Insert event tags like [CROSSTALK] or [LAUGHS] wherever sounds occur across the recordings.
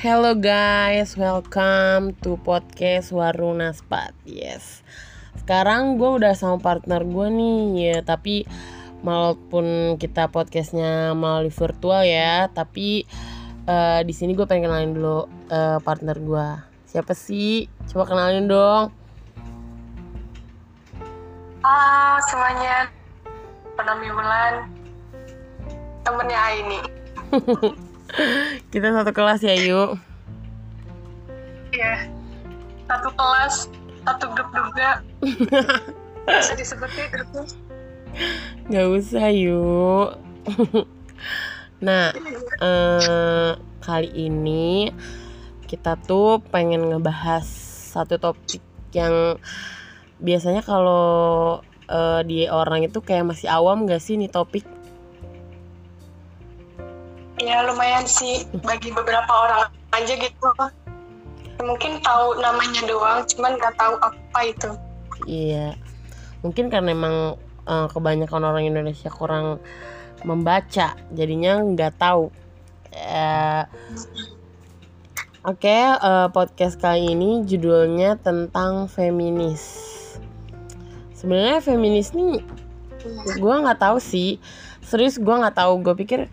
Hello guys, welcome to podcast Warung Naspat. Yes. Sekarang gue udah sama partner gue nih, ya. Tapi walaupun kita podcastnya melalui virtual ya, tapi uh, di sini gue pengen kenalin dulu uh, partner gue. Siapa sih? Coba kenalin dong. Halo semuanya, Penami Bulan, temennya Aini. [LAUGHS] Kita satu kelas ya, yuk. Iya. Satu kelas, satu grup juga. Bisa disebutnya grupnya. Gak usah, yuk. nah, eh, kali ini kita tuh pengen ngebahas satu topik yang biasanya kalau eh, di orang itu kayak masih awam gak sih nih topik? Ya lumayan sih bagi beberapa orang aja gitu. Mungkin tahu namanya doang, cuman nggak tahu apa itu. Iya, mungkin karena emang eh, kebanyakan orang Indonesia kurang membaca, jadinya nggak tahu. Eh, Oke, eh, podcast kali ini judulnya tentang feminis. Sebenarnya feminis nih, gue nggak tahu sih. Serius gue nggak tahu. Gue pikir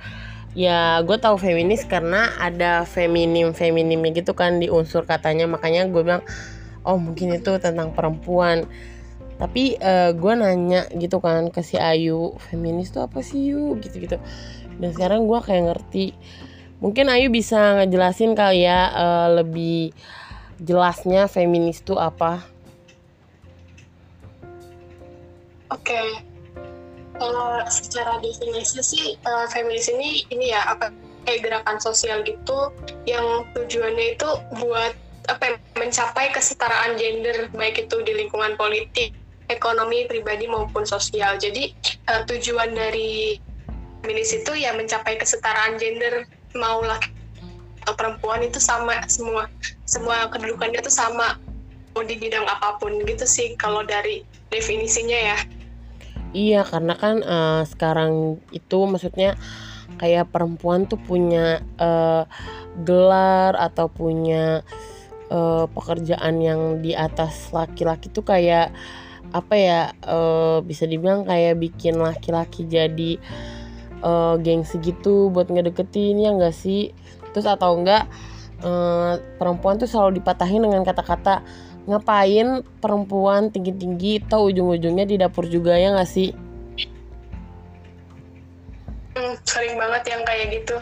ya gue tahu feminis karena ada feminim feminimnya gitu kan di unsur katanya. Makanya gue bilang, oh mungkin itu tentang perempuan. Tapi eh, gue nanya gitu kan ke si Ayu, feminis tuh apa sih Yu? Gitu-gitu. Dan sekarang gue kayak ngerti. Mungkin Ayu bisa ngejelasin kali ya eh, lebih jelasnya feminis tuh apa. Oke. Kalau secara definisi sih eh, feminis ini ini ya apa kayak gerakan sosial gitu yang tujuannya itu buat apa ya, mencapai kesetaraan gender baik itu di lingkungan politik, ekonomi, pribadi maupun sosial. Jadi eh, tujuan dari feminis itu ya mencapai kesetaraan gender mau laki atau perempuan itu sama semua semua kedudukannya itu sama mau di bidang apa pun gitu sih kalau dari definisinya ya. Iya, karena kan eh, sekarang itu maksudnya kayak perempuan tuh punya eh, gelar atau punya eh, pekerjaan yang di atas laki-laki tuh kayak apa ya eh, bisa dibilang kayak bikin laki-laki jadi eh, gengsi gitu buat ngedeketin ya enggak sih? Terus atau enggak eh, perempuan tuh selalu dipatahin dengan kata-kata ngapain perempuan tinggi-tinggi tau ujung-ujungnya di dapur juga ya nggak sih? Hmm, sering banget yang kayak gitu.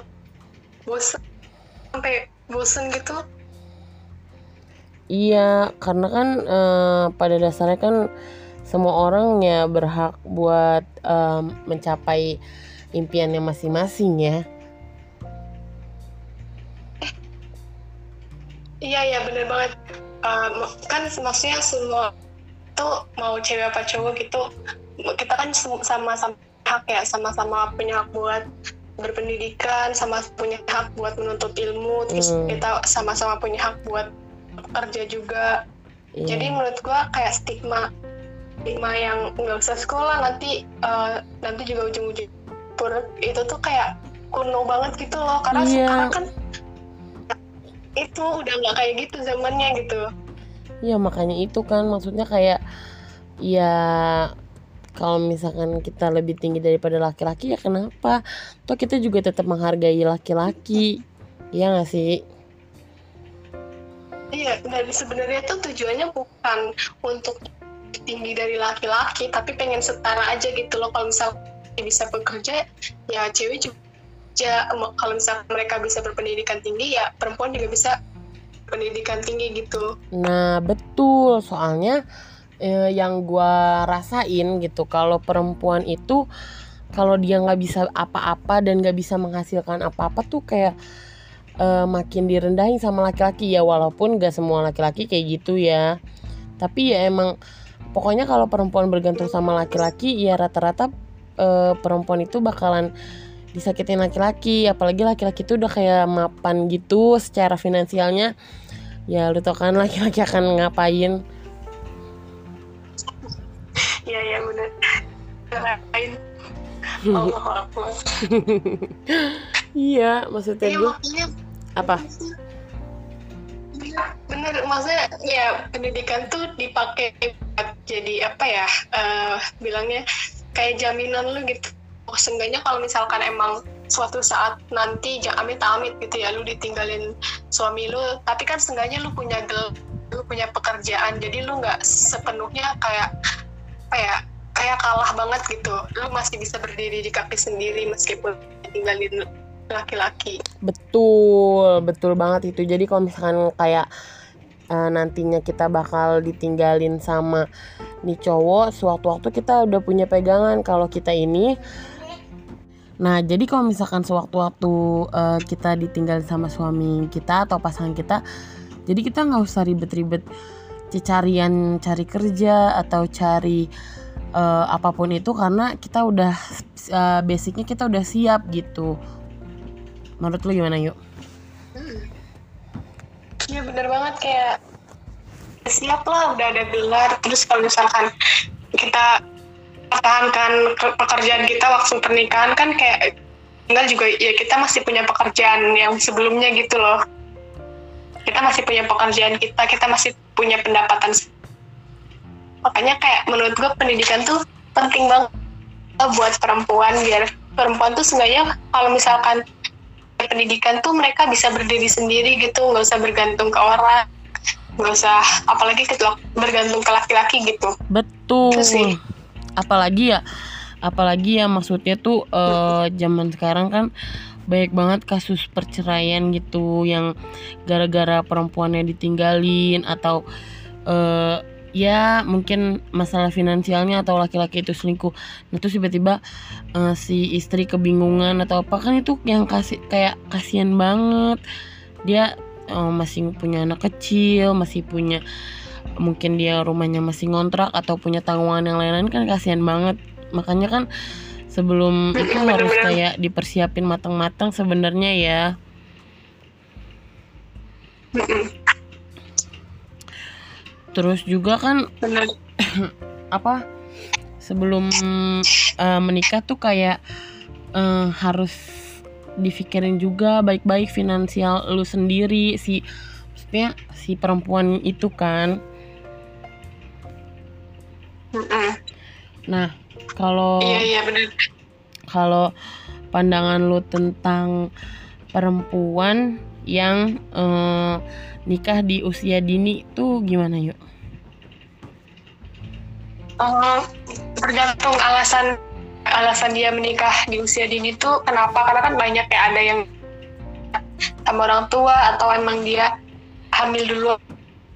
Bosen sampai bosen gitu. Iya, karena kan eh, pada dasarnya kan semua orang ya berhak buat eh, mencapai impiannya masing-masing ya. Iya iya bener banget. Uh, kan maksudnya semua tuh mau cewek apa cowok gitu kita kan sama-sama hak ya sama-sama punya hak buat berpendidikan sama punya hak buat menuntut ilmu terus Hmm. kita sama-sama punya hak buat kerja juga Iya. jadi menurut gua kayak stigma stigma yang nggak usah sekolah nanti uh, nanti juga ujung-ujung itu tuh kayak kuno banget gitu loh karena Iya. sekarang kan itu udah nggak kayak gitu zamannya gitu Iya makanya itu kan maksudnya kayak ya kalau misalkan kita lebih tinggi daripada laki-laki ya kenapa? Toh kita juga tetap menghargai laki-laki. Iya gak sih? iya dan sebenarnya tuh tujuannya bukan untuk tinggi dari laki-laki tapi pengen setara aja gitu loh kalau misal bisa bekerja ya cewek juga kalau misal mereka bisa berpendidikan tinggi ya perempuan juga bisa pendidikan tinggi gitu. Nah betul. Soalnya eh, yang gua rasain gitu kalau perempuan itu kalau dia nggak bisa apa-apa dan nggak bisa menghasilkan apa-apa tuh kayak eh, makin direndahin sama laki-laki. Ya walaupun gak semua laki-laki kayak gitu ya. Tapi ya emang pokoknya kalau perempuan bergantung sama laki-laki ya rata-rata eh, perempuan itu bakalan disakitin laki-laki apalagi laki-laki itu udah kayak mapan gitu secara finansialnya. Ya lu tau kan laki-laki akan ngapain. Iya iya benar lain Allah [LAUGHS] iya maksudnya Iya gue makanya apa? Bener. Maksudnya ya pendidikan tuh dipakai jadi apa ya uh, bilangnya kayak jaminan lu gitu oh seenggaknya kalau misalkan emang suatu saat nanti jangan amit amit gitu ya lu ditinggalin suami lu tapi kan seenggaknya lu punya gel lu punya pekerjaan jadi lu nggak sepenuhnya kayak apa ya kayak kalah banget gitu. Lu masih bisa berdiri di kaki sendiri meskipun tinggalin laki-laki. Betul betul banget itu. Jadi kalau misalkan kayak uh, nantinya kita bakal ditinggalin sama nih cowok sewaktu-waktu kita udah punya pegangan. Kalau kita ini Nah, jadi kalau misalkan sewaktu-waktu uh, kita ditinggal sama suami kita atau pasangan kita, jadi kita nggak usah ribet-ribet carian cari kerja atau cari uh, apa pun itu karena kita udah uh, basicnya kita udah siap gitu. Menurut lu gimana yuk? Hmm. Hmm. bener banget kayak siap lah udah ada gelar terus kalau misalkan kita pertahankan pekerjaan kita waktu pernikahan kan kayak tinggal juga ya kita masih punya pekerjaan yang sebelumnya gitu loh. Kita masih punya pekerjaan kita kita masih punya pendapatan makanya kayak menurut gue pendidikan tuh penting banget buat perempuan biar perempuan tuh seenggaknya kalau misalkan pendidikan tuh mereka bisa berdiri sendiri gitu nggak usah bergantung ke orang nggak usah apalagi ke bergantung ke laki-laki gitu. Betul. Sih apalagi ya apalagi ya maksudnya tuh uh, zaman sekarang kan banyak banget kasus perceraian gitu yang gara-gara perempuannya ditinggalin atau uh, ya mungkin masalah finansialnya atau laki-laki itu selingkuh. Nah terus tiba-tiba uh, si istri kebingungan atau apa kan itu yang kasih kayak kasihan banget. Dia uh, masih punya anak kecil masih punya mungkin dia rumahnya masih ngontrak atau punya tanggungan yang lain-lain kan kasihan banget. Makanya kan sebelum [CLEARS THROAT] itu harus kayak dipersiapin matang-matang sebenarnya ya. Terus juga kan [CLEARS THROAT] apa sebelum uh, menikah tuh kayak uh, harus dipikirin juga baik-baik finansial lu sendiri si maksudnya si perempuan itu kan Nah, kalau Iya, iya benar. Kalau pandangan lu tentang perempuan yang eh, nikah di usia dini tuh gimana yuk? Uh, tergantung alasan alasan dia menikah di usia dini tuh kenapa karena kan banyak ya ada yang sama orang tua atau emang dia hamil dulu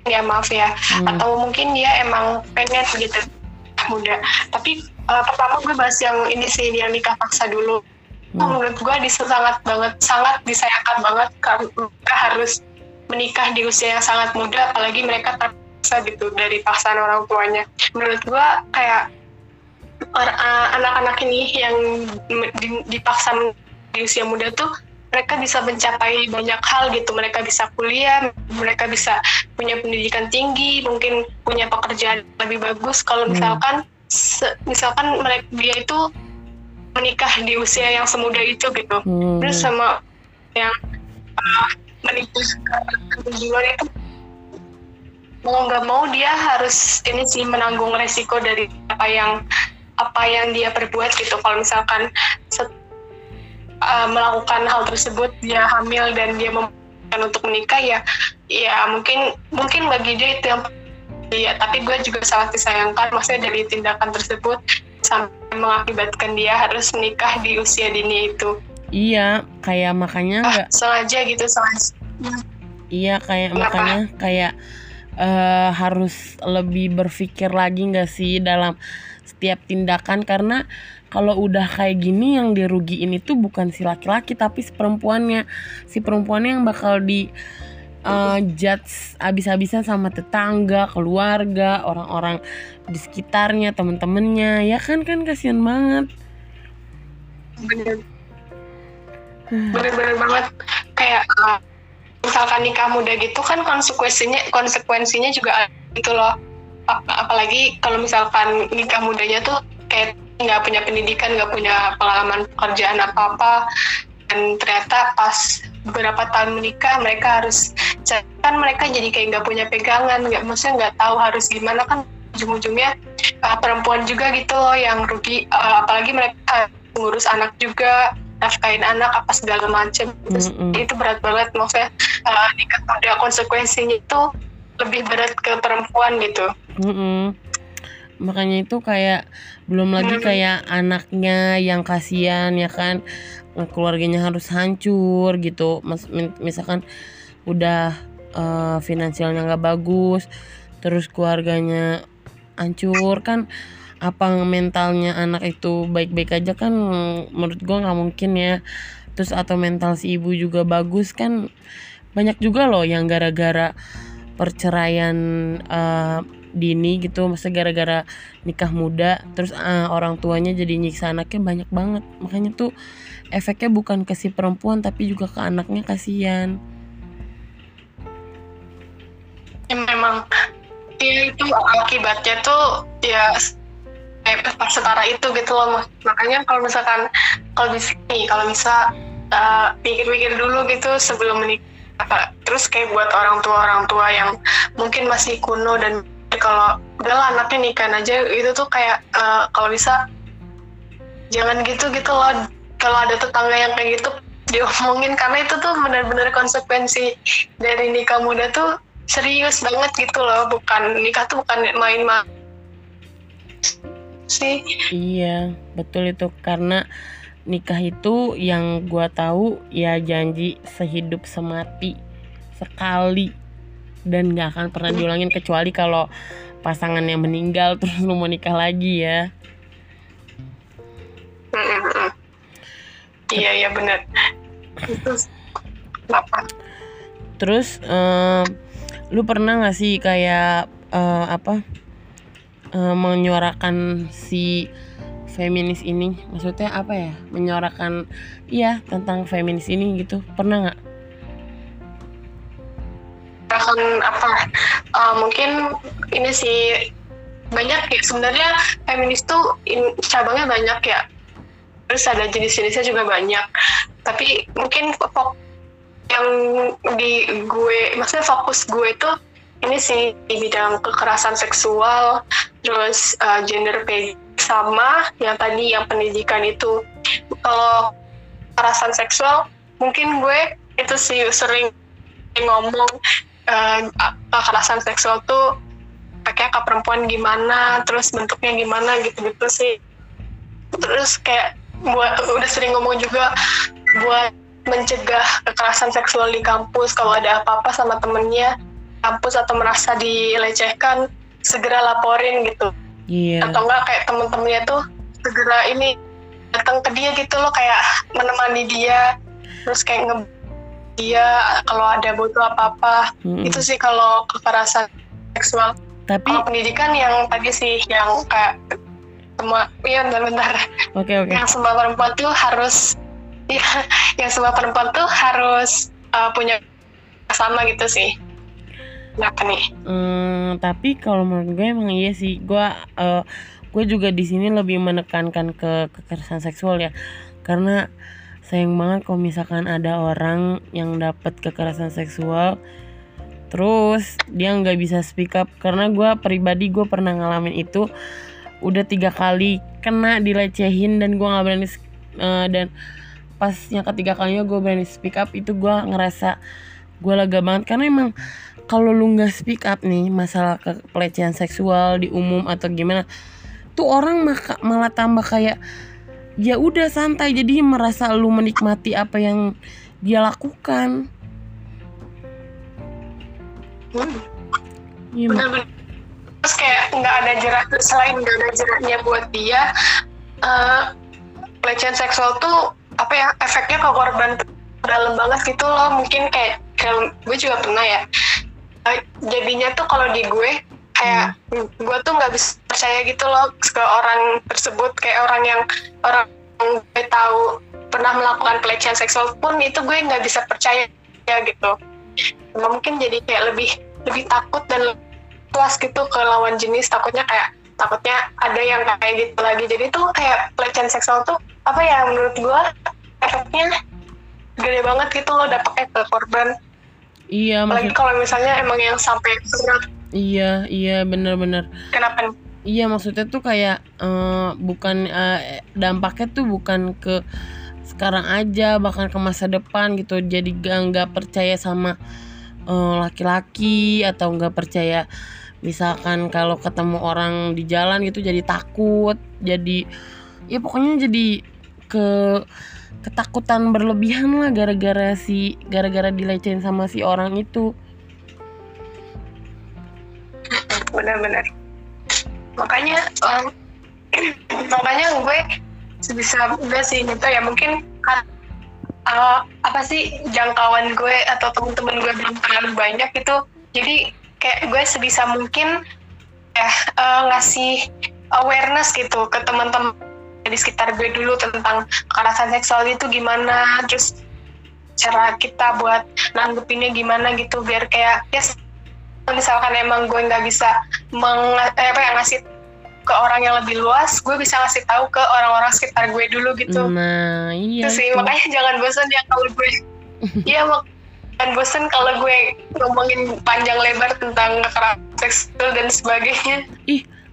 ya maaf ya hmm. atau mungkin dia emang pengen gitu muda. Tapi uh, pertama gue bahas yang ini sih yang nikah paksa dulu. Hmm. menurut gue di sangat banget sangat disayangkan banget karena mereka harus menikah di usia yang sangat muda apalagi mereka terpaksa gitu dari paksaan orang tuanya. Menurut gue kayak uh, anak-anak ini yang dipaksa di usia muda tuh mereka bisa mencapai banyak hal gitu mereka bisa kuliah mereka bisa punya pendidikan tinggi mungkin punya pekerjaan lebih bagus kalau misalkan hmm. misalkan mereka dia itu menikah di usia yang semuda itu gitu hmm. terus sama yang uh, menikah di luar itu mau nggak mau dia harus ini sih menanggung resiko dari apa yang apa yang dia perbuat gitu kalau misalkan uh, melakukan hal tersebut dia hamil dan dia memutuskan untuk menikah ya ya mungkin mungkin bagi dia itu yang ya tapi gue juga sangat disayangkan maksudnya dari tindakan tersebut sampai mengakibatkan dia harus menikah di usia dini itu. Iya kayak makanya ah, sengaja gitu sengaja. Iya kayak Kenapa? makanya kayak uh, harus lebih berpikir lagi nggak sih dalam setiap tindakan? Karena kalau udah kayak gini yang dirugiin itu bukan si laki-laki tapi si perempuannya. Si perempuannya yang bakal di uh, judge abis-abisan sama tetangga keluarga orang-orang di sekitarnya temen-temennya. Ya kan kan? Kasihan banget. Bener. Bener-bener banget. Kayak uh, misalkan nikah muda gitu kan konsekuensinya konsekuensinya juga gitu loh. Apalagi kalau misalkan nikah mudanya tuh kayak nggak punya pendidikan nggak punya pengalaman pekerjaan apa apa dan ternyata pas beberapa tahun menikah mereka harus kan mereka jadi kayak nggak punya pegangan nggak maksudnya nggak tahu harus gimana kan ujung-ujungnya uh, perempuan juga gitu loh yang rugi uh, apalagi mereka ngurus anak juga nafkain anak apa segala macem Terus Mm-mm. itu berat banget maksudnya uh, ada konsekuensinya itu lebih berat ke perempuan gitu Mm-mm. Makanya itu kayak belum lagi kayak anaknya yang kasihan ya kan keluarganya harus hancur gitu. Mas, misalkan udah eh, finansialnya nggak bagus, terus keluarganya hancur kan apa mentalnya anak itu baik-baik aja kan menurut gua nggak mungkin ya. Terus atau mental si ibu juga bagus kan banyak juga loh yang gara-gara perceraian eh, dini gitu masa gara-gara nikah muda terus eh, orang tuanya jadi nyiksa anaknya banyak banget. Makanya tuh efeknya bukan ke si perempuan tapi juga ke anaknya kasihan. Ya memang. Ya itu akibatnya tuh ya setara itu gitu loh makanya kalau misalkan kalau bisa nih kalau bisa uh, pikir-pikir dulu gitu sebelum menikah. Terus kayak buat orang tua orang tua yang mungkin masih kuno dan kalau udahlah anaknya nikah aja. Itu tuh kayak uh, kalau bisa jangan gitu gitu loh. Kalau ada tetangga yang kayak gitu [LAUGHS] diomongin. Karena itu tuh benar-benar konsekuensi dari nikah muda tuh serius banget gitu loh. Bukan nikah tuh bukan main-main. Sih. Iya betul itu. Karena nikah itu yang gua tahu ya janji sehidup semati sekali dan nggak akan pernah diulangin kecuali kalau pasangannya meninggal [LAUGHS] terus lu mau nikah lagi ya iya iya benar itu Terus em, lu pernah gak sih kayak eh, apa eh, menyuarakan si feminis ini? Maksudnya apa ya? Menyuarakan iya tentang feminis ini gitu. Pernah nggak? Akan apa uh, mungkin ini sih banyak ya. Sebenarnya feminis tuh in- cabangnya banyak ya. Terus ada jenis-jenisnya juga banyak. Tapi mungkin fok yang di gue maksudnya fokus gue itu ini sih di bidang kekerasan seksual terus uh, gender pay sama yang tadi yang pendidikan itu. Kalau kekerasan seksual mungkin gue itu sih sering ngomong kekerasan seksual tuh kayak ke perempuan gimana, terus bentuknya gimana gitu-gitu sih. Terus kayak buat udah sering ngomong juga buat mencegah kekerasan seksual di kampus kalau ada apa-apa sama temennya kampus atau merasa dilecehkan segera laporin gitu Iya. atau enggak kayak temen-temennya tuh segera ini datang ke dia gitu loh kayak menemani dia terus kayak nge dia kalau ada butuh apa-apa Mm-mm. itu sih kalau kekerasan seksual Tapi kalau pendidikan yang tadi sih yang kayak semua iya bentar-bentar oke oke. yang semua perempuan tuh harus ya yang semua perempuan tuh harus uh, punya sama gitu sih kenapa nih Hmm, tapi kalau menurut gue emang iya sih. Gue eh, gue juga di sini lebih menekankan ke kekerasan seksual ya. Karena sayang banget kalau misalkan ada orang yang dapat kekerasan seksual terus dia nggak bisa speak up. Karena gue pribadi gue pernah ngalamin itu udah tiga kali kena dilecehin dan gue nggak berani eh, dan pas yang ketiga kalinya gue berani speak up itu gue ngerasa gue lega banget. Karena emang kalau lu nggak speak up nih masalah pelecehan seksual di umum atau gimana tuh orang maka, malah tambah kayak ya udah santai jadi merasa lu menikmati apa yang dia lakukan hmm. Mak. bener-bener terus kayak nggak ada jerat selain nggak ada jeratnya buat dia eh, pelecehan seksual tuh apa ya efeknya ke korban dalam banget gitu loh mungkin kayak kayak gue juga pernah ya Eh, jadinya tuh kalau di gue kayak gue tuh nggak bisa percaya gitu loh ke orang tersebut. Kayak orang yang orang yang gue tahu pernah melakukan pelecehan seksual pun itu gue nggak bisa percaya ya gitu mungkin jadi kayak lebih lebih takut dan puas gitu ke lawan jenis. Takutnya kayak takutnya ada yang kayak gitu lagi. Jadi tuh kayak pelecehan seksual tuh apa ya menurut gua efeknya gede banget gitu loh dampaknya ke korban. Iya apalagi kalau misalnya emang yang sampai berat iya iya bener-bener kenapa? Iya maksudnya tuh kayak eh, bukan eh, dampaknya tuh bukan ke sekarang aja bahkan ke masa depan gitu. Jadi gak nggak percaya sama eh, laki-laki atau nggak percaya misalkan kalau ketemu orang di jalan gitu jadi takut jadi ya pokoknya jadi ke ketakutan berlebihan lah gara-gara si gara-gara dilecehin sama si orang itu benar-benar. Makanya um, [CLEARS THROAT] makanya gue sebisa gue sih gitu ya. Mungkin kan uh, apa sih jangkauan gue atau temen-temen gue belum terlalu banyak itu jadi kayak gue sebisa mungkin ya uh, ngasih awareness gitu ke teman-teman di sekitar gue dulu tentang kekerasan seksual itu gimana terus cara kita buat nanggepinnya gimana gitu. Biar kayak ya misalkan emang gue nggak bisa meng, eh, apa ya ngasih ke orang yang lebih luas gue bisa ngasih tahu ke orang-orang sekitar gue dulu gitu. Nah iya Itu sih itu. makanya jangan bosan ya kalau gue. [LAUGHS] Iya jangan bosan kalau gue ngomongin panjang lebar tentang kekerasan seksual dan sebagainya.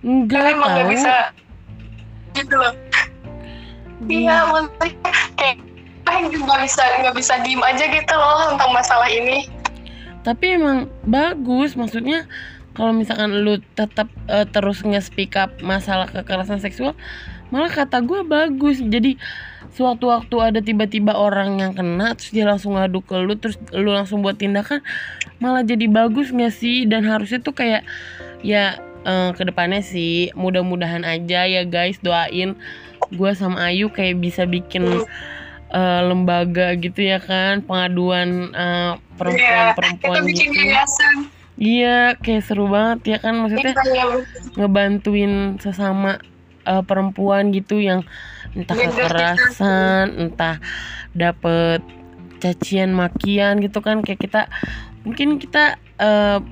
Enggak karena emang nggak tahu bisa. Gitu loh. Iya maksudnya kayak kayak nggak bisa nggak bisa diem aja gitu loh tentang masalah ini tapi emang bagus maksudnya kalau misalkan lu tetap eh, terus nge-speak up masalah kekerasan seksual malah kata gue bagus. Jadi sewaktu-waktu ada tiba-tiba orang yang kena terus dia langsung ngadu ke lu terus lu langsung buat tindakan malah jadi bagus nggak sih? Dan harusnya tuh kayak ya eh, ke depannya sih mudah-mudahan aja ya guys doain gue sama Ayu kayak bisa bikin eh, lembaga gitu ya kan pengaduan eh, perempuan-perempuan bikin gitu yayasan Iya, kayak seru banget ya kan maksudnya kita yang ngebantuin sesama eh, perempuan gitu yang entah kekerasan, entah dapet cacian makian gitu kan kayak kita mungkin kita eh,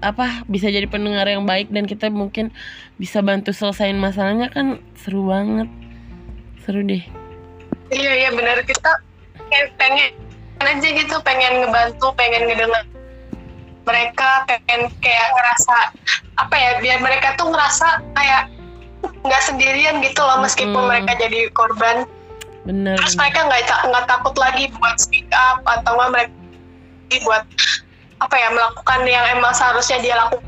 apa bisa jadi pendengar yang baik dan kita mungkin bisa bantu selesain masalahnya kan seru banget. Seru deh. Iya iya benar kita pengen aja gitu pengen ngebantu pengen ngedengar mereka pengen kayak ngerasa apa ya biar mereka tuh ngerasa kayak nggak sendirian gitu loh meskipun Mm-mm. mereka jadi korban Bener. terus mereka nggak nggak takut lagi buat speak up atau nggak mereka buat apa ya melakukan yang emang seharusnya dia lakukan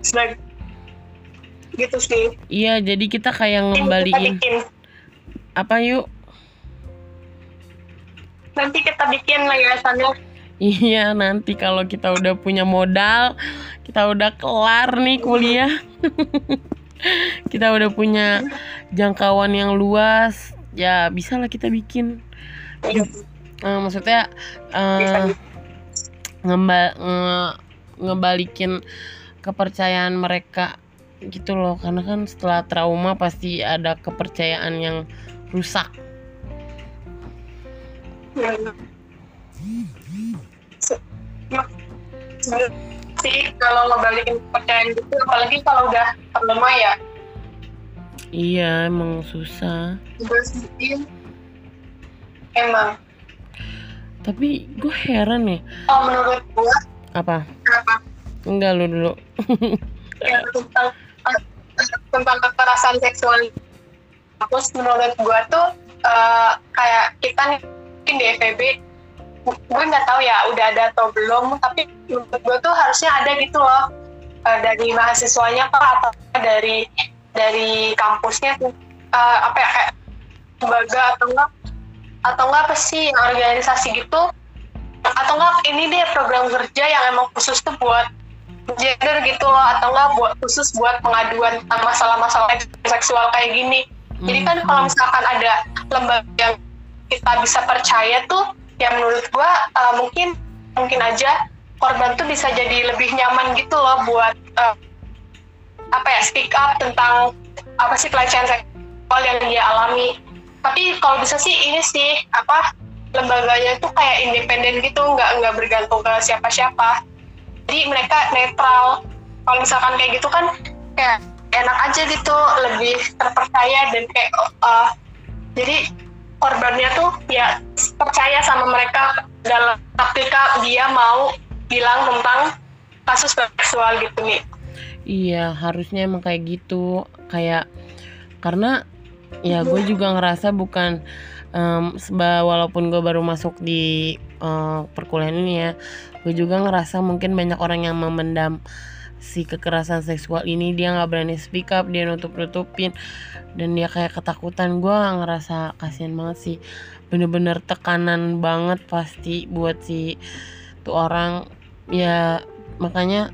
sebagai gitu sih Iya, jadi kita kayak ngembaliin apa yuk? Nanti kita bikin yayasannya Iya nanti kalau kita udah punya modal Kita udah kelar nih kuliah. [LAUGHS] Kita udah punya jangkauan yang luas Ya bisa lah kita bikin. Eh, Maksudnya eh, Bisa. ngemba- nge- Ngebalikin kepercayaan mereka gitu loh. Karena kan setelah trauma pasti ada kepercayaan yang rusak sih kalau ngebalikin kepercayaan gitu apalagi kalau udah trauma ya. Iya emang susah. Emang. Tapi gue heran ya. Kalau menurut gua Apa? apa Enggak lu dulu. [LAUGHS] Ya, tentang tentang kekerasan seksual. Terus menurut gua tuh eh, kayak kita nih mungkin di FEB gue nggak tahu ya udah ada atau belum tapi menurut gue tuh harusnya ada gitu loh. Eh, dari mahasiswanya kah atau dari dari kampusnya tuh eh, apa ya kayak lembaga atau enggak atau enggak apa sih organisasi gitu. Atau enggak ini deh program kerja yang emang khusus tuh buat gender gitu loh atau enggak buat khusus buat pengaduan tentang masalah-masalah seksual kayak gini. Jadi kan kalau misalkan ada lembaga yang kita bisa percaya tuh ya menurut gua uh, mungkin mungkin aja korban tuh bisa jadi lebih nyaman gitu loh buat uh, apa ya speak up tentang apa sih pelecehan seksual yang dia alami. Tapi kalau bisa sih ini sih apa lembaganya tuh kayak independen gitu nggak nggak bergantung ke siapa-siapa. Jadi mereka netral. Kalau misalkan kayak gitu kan kayak enak aja gitu lebih terpercaya dan kayak uh, jadi korbannya tuh ya percaya sama mereka dalam ketika dia mau bilang tentang kasus seksual gitu nih Iya, harusnya emang kayak gitu. Kayak karena ya gue juga ngerasa bukan em, seba walaupun gue baru masuk di eh, perkuliahan ini ya, gue juga ngerasa mungkin banyak orang yang memendam si kekerasan seksual ini dia nggak berani speak up dia nutup nutupin dan dia kayak ketakutan. Gue ngerasa kasihan banget sih. Bener-bener tekanan banget pasti buat si tuh orang. Ya makanya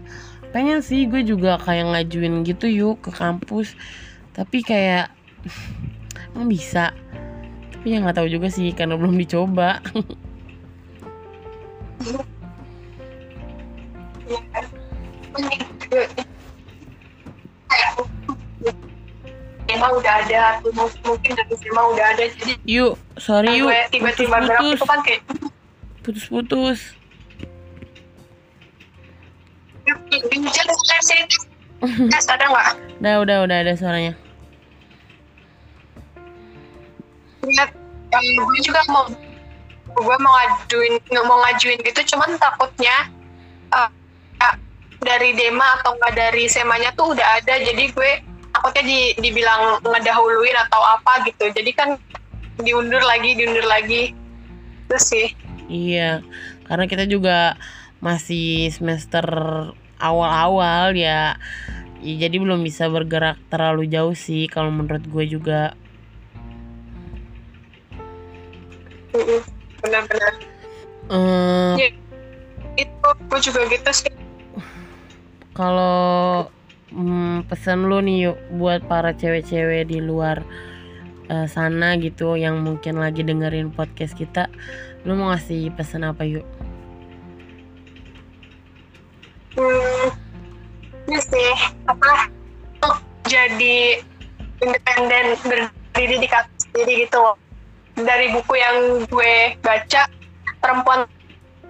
pengen sih gue juga kayak ngajuin gitu yuk ke kampus. Tapi kayak [LAUGHS] emang bisa? Tapi ya nggak tahu juga sih karena belum dicoba [LAUGHS] emang udah ada tuh mungkin dari SMA udah ada jadi yuk sorry yuk. gue tiba-tiba putus itu kan kayak putus putus hujan sih tes ada nggak? Udah udah udah ada suaranya. Lihat yang gue juga mau gue mau ngajuin mau ngajuin gitu cuman takutnya ya, dari Dema atau nggak dari semanya tuh udah ada jadi gue takutnya di, dibilang ngedahuluin atau apa gitu jadi kan diundur lagi diundur lagi terus sih Iya, karena kita juga masih semester awal-awal ya. ya, jadi belum bisa bergerak terlalu jauh sih kalau menurut gue juga. Benar-benar Eh, Ya. itu gue juga gitu sih kalau hmm, pesan lu nih yuk buat para cewek-cewek di luar eh, sana gitu yang mungkin lagi dengerin podcast kita, lu mau ngasih pesan apa yuk? hmm, ini sih apa untuk jadi independen berdiri di kaki sendiri gitu dari buku yang gue baca perempuan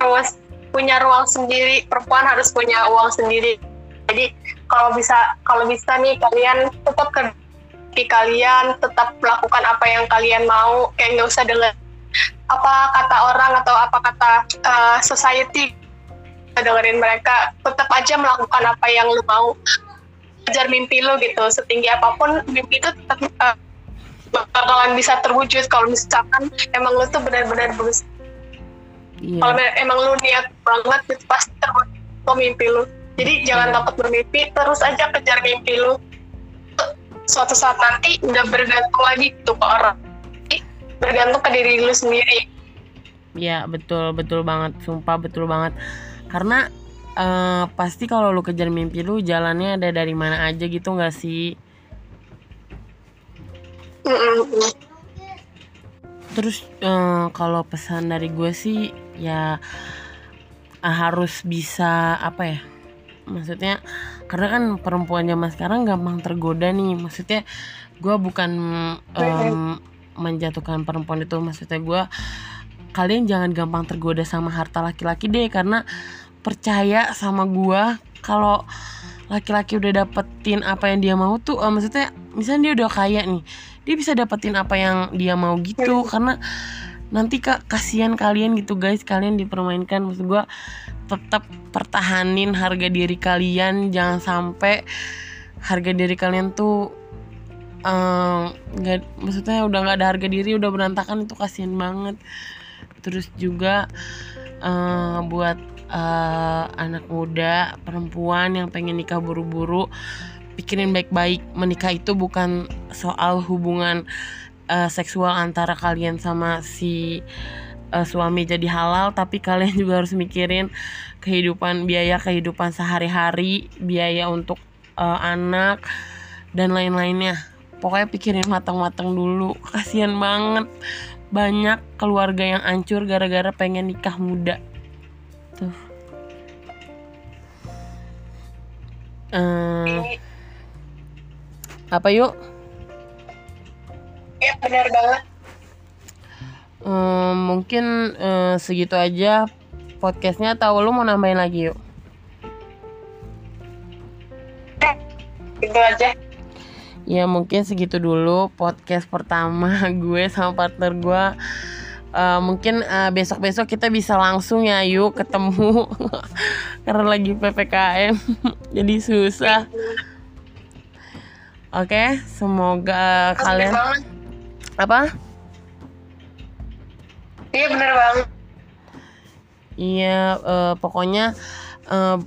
harus punya ruang sendiri perempuan harus punya uang sendiri jadi kalau bisa kalau bisa nih kalian tetap kerja kalian tetap melakukan apa yang kalian mau. Kayak nggak usah dengar apa kata orang atau apa kata uh, society dengerin mereka. Tetap aja melakukan apa yang lu mau. Kejar mimpi lu gitu. Setinggi apa pun mimpi itu tetap uh, bakalan bisa terwujud. Kalau misalkan emang lu tuh benar-benar berusaha. Iya. kalau emang lu niat banget gitu pasti terwujud. Mimpi lu jadi jangan takut bermimpi terus aja kejar mimpi lu suatu saat nanti udah bergantung lagi gitu ke orang bergantung ke diri lu sendiri Ya betul betul banget, sumpah betul banget. Karena eh, pasti kalau lu kejar mimpi lu jalannya ada dari mana aja gitu nggak sih? Terus eh, kalau pesan dari gue sih ya harus bisa apa ya? Maksudnya karena kan perempuan zaman sekarang gampang tergoda nih. Maksudnya gue bukan em, menjatuhkan perempuan itu. Maksudnya gue kalian jangan gampang tergoda sama harta laki-laki deh karena percaya sama gua kalau laki-laki udah dapetin apa yang dia mau tuh eh, maksudnya misalnya dia udah kaya nih dia bisa dapetin apa yang dia mau gitu karena nanti kak kasihan kalian gitu guys. Kalian dipermainkan. Maksud gua tetap pertahanin harga diri kalian. Jangan sampai harga diri kalian tuh eh, nggak maksudnya udah nggak ada harga diri udah berantakan itu kasihan banget. Terus juga eh, buat eh, anak muda perempuan yang pengen nikah buru-buru pikirin baik-baik. Menikah itu bukan soal hubungan eh, seksual antara kalian sama si eh, suami jadi halal tapi kalian [LAUGHS] juga harus mikirin kehidupan biaya kehidupan sehari-hari biaya untuk eh, anak dan lain-lainnya. Pokoknya pikirin matang-matang dulu. Kasihan banget. Banyak keluarga yang hancur gara-gara pengen nikah muda. Tuh. Eh, apa yuk ya benar banget. Eh, mungkin eh, segitu aja podcastnya. Atau lu mau nambahin lagi yuk? Gitu aja. Ya mungkin segitu dulu podcast pertama [LAUGHS] gue sama partner gue. Uh, mungkin uh, besok-besok kita bisa langsung ya yuk ketemu. [LAUGHS] Karena lagi ppkm [LAUGHS] jadi susah. Oke okay, semoga kalian apa? Iya bener banget. Iya uh, pokoknya uh,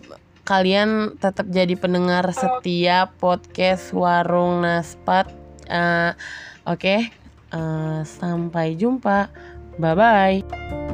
kalian tetap jadi pendengar setiap podcast warung naspat uh, oke? Okay? uh, sampai jumpa. Bye bye